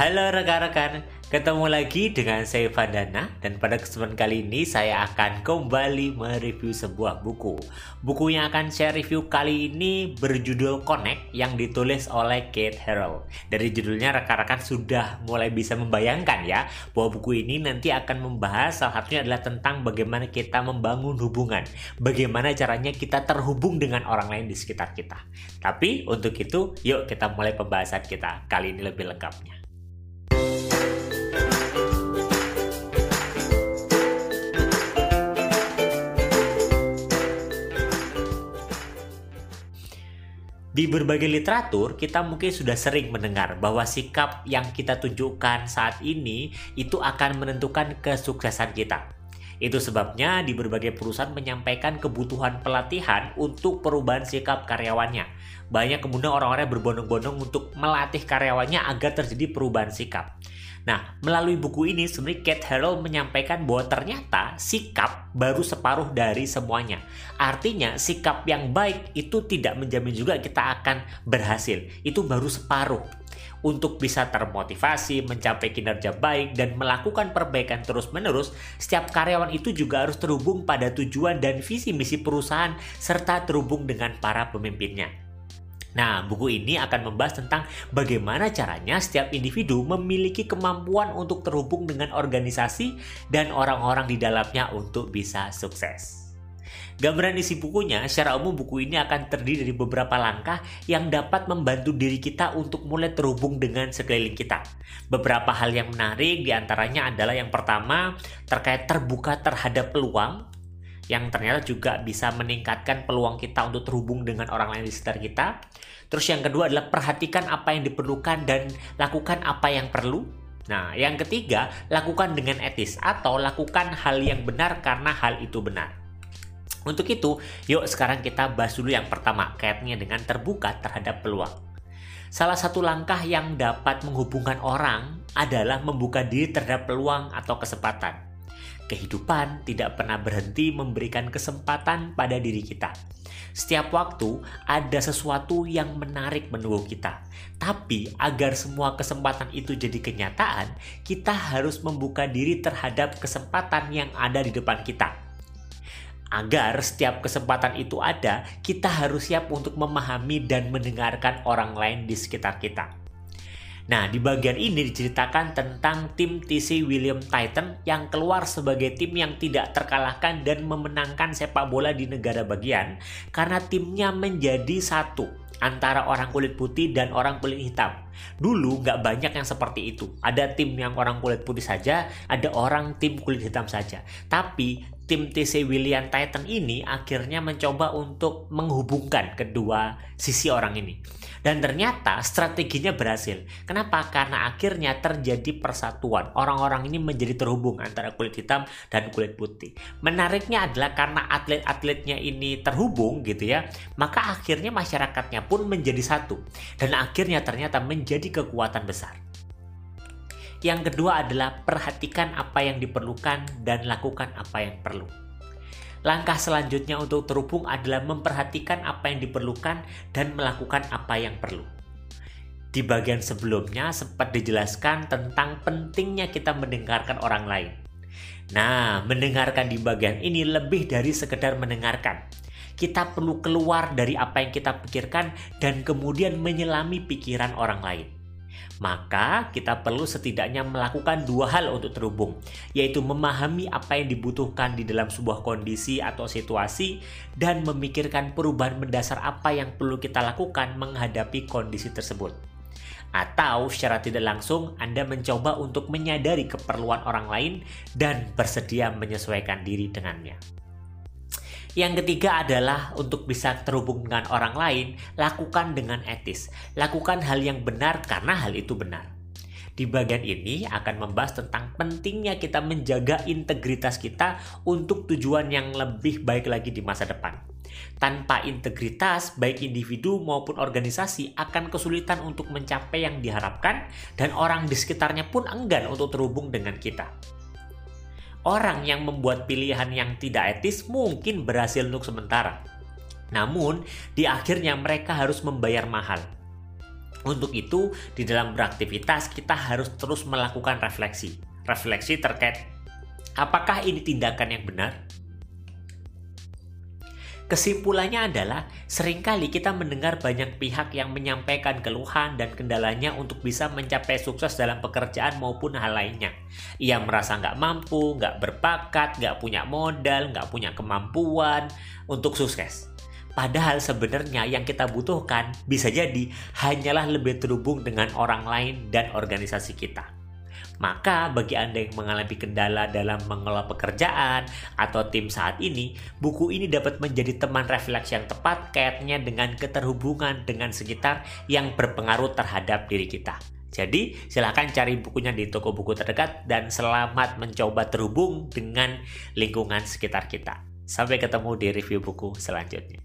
Halo rekan-rekan, ketemu lagi dengan saya Vandana dan pada kesempatan kali ini saya akan kembali mereview sebuah buku. Buku yang akan saya review kali ini berjudul Connect yang ditulis oleh Kate Harrell. Dari judulnya rekan-rekan sudah mulai bisa membayangkan ya bahwa buku ini nanti akan membahas salah satunya adalah tentang bagaimana kita membangun hubungan, bagaimana caranya kita terhubung dengan orang lain di sekitar kita. Tapi untuk itu, yuk kita mulai pembahasan kita kali ini lebih lengkapnya. Di berbagai literatur, kita mungkin sudah sering mendengar bahwa sikap yang kita tunjukkan saat ini itu akan menentukan kesuksesan kita. Itu sebabnya di berbagai perusahaan menyampaikan kebutuhan pelatihan untuk perubahan sikap karyawannya. Banyak kemudian orang-orang berbondong-bondong untuk melatih karyawannya agar terjadi perubahan sikap. Nah, melalui buku ini sebenarnya Kate Harrell menyampaikan bahwa ternyata sikap baru separuh dari semuanya. Artinya sikap yang baik itu tidak menjamin juga kita akan berhasil. Itu baru separuh. Untuk bisa termotivasi, mencapai kinerja baik, dan melakukan perbaikan terus-menerus, setiap karyawan itu juga harus terhubung pada tujuan dan visi misi perusahaan serta terhubung dengan para pemimpinnya. Nah, buku ini akan membahas tentang bagaimana caranya setiap individu memiliki kemampuan untuk terhubung dengan organisasi dan orang-orang di dalamnya untuk bisa sukses. Gambaran isi bukunya, secara umum buku ini akan terdiri dari beberapa langkah yang dapat membantu diri kita untuk mulai terhubung dengan sekeliling kita. Beberapa hal yang menarik di antaranya adalah yang pertama terkait terbuka terhadap peluang, yang ternyata juga bisa meningkatkan peluang kita untuk terhubung dengan orang lain di sekitar kita. Terus yang kedua adalah perhatikan apa yang diperlukan dan lakukan apa yang perlu. Nah, yang ketiga, lakukan dengan etis atau lakukan hal yang benar karena hal itu benar. Untuk itu, yuk sekarang kita bahas dulu yang pertama, kaitannya dengan terbuka terhadap peluang. Salah satu langkah yang dapat menghubungkan orang adalah membuka diri terhadap peluang atau kesempatan. Kehidupan tidak pernah berhenti memberikan kesempatan pada diri kita. Setiap waktu ada sesuatu yang menarik menunggu kita. Tapi agar semua kesempatan itu jadi kenyataan, kita harus membuka diri terhadap kesempatan yang ada di depan kita. Agar setiap kesempatan itu ada, kita harus siap untuk memahami dan mendengarkan orang lain di sekitar kita. Nah, di bagian ini diceritakan tentang tim TC William Titan yang keluar sebagai tim yang tidak terkalahkan dan memenangkan sepak bola di negara bagian karena timnya menjadi satu antara orang kulit putih dan orang kulit hitam. Dulu nggak banyak yang seperti itu. Ada tim yang orang kulit putih saja, ada orang tim kulit hitam saja. Tapi tim TC William Titan ini akhirnya mencoba untuk menghubungkan kedua sisi orang ini. Dan ternyata strateginya berhasil. Kenapa? Karena akhirnya terjadi persatuan. Orang-orang ini menjadi terhubung antara kulit hitam dan kulit putih. Menariknya adalah karena atlet-atletnya ini terhubung gitu ya, maka akhirnya masyarakatnya pun menjadi satu. Dan akhirnya ternyata menjadi kekuatan besar. Yang kedua adalah perhatikan apa yang diperlukan dan lakukan apa yang perlu. Langkah selanjutnya untuk terhubung adalah memperhatikan apa yang diperlukan dan melakukan apa yang perlu. Di bagian sebelumnya sempat dijelaskan tentang pentingnya kita mendengarkan orang lain. Nah, mendengarkan di bagian ini lebih dari sekedar mendengarkan. Kita perlu keluar dari apa yang kita pikirkan dan kemudian menyelami pikiran orang lain maka kita perlu setidaknya melakukan dua hal untuk terhubung, yaitu memahami apa yang dibutuhkan di dalam sebuah kondisi atau situasi dan memikirkan perubahan mendasar apa yang perlu kita lakukan menghadapi kondisi tersebut. Atau secara tidak langsung Anda mencoba untuk menyadari keperluan orang lain dan bersedia menyesuaikan diri dengannya. Yang ketiga adalah untuk bisa terhubung dengan orang lain, lakukan dengan etis. Lakukan hal yang benar karena hal itu benar. Di bagian ini akan membahas tentang pentingnya kita menjaga integritas kita untuk tujuan yang lebih baik lagi di masa depan. Tanpa integritas, baik individu maupun organisasi akan kesulitan untuk mencapai yang diharapkan dan orang di sekitarnya pun enggan untuk terhubung dengan kita. Orang yang membuat pilihan yang tidak etis mungkin berhasil untuk sementara. Namun, di akhirnya mereka harus membayar mahal. Untuk itu, di dalam beraktivitas kita harus terus melakukan refleksi. Refleksi terkait apakah ini tindakan yang benar? Kesimpulannya adalah, sering kali kita mendengar banyak pihak yang menyampaikan keluhan dan kendalanya untuk bisa mencapai sukses dalam pekerjaan maupun hal lainnya. Ia merasa nggak mampu, nggak berbakat, nggak punya modal, nggak punya kemampuan untuk sukses. Padahal sebenarnya yang kita butuhkan bisa jadi hanyalah lebih terhubung dengan orang lain dan organisasi kita. Maka bagi Anda yang mengalami kendala dalam mengelola pekerjaan atau tim saat ini, buku ini dapat menjadi teman refleks yang tepat kaitannya dengan keterhubungan dengan sekitar yang berpengaruh terhadap diri kita. Jadi, silahkan cari bukunya di toko buku terdekat dan selamat mencoba terhubung dengan lingkungan sekitar kita. Sampai ketemu di review buku selanjutnya.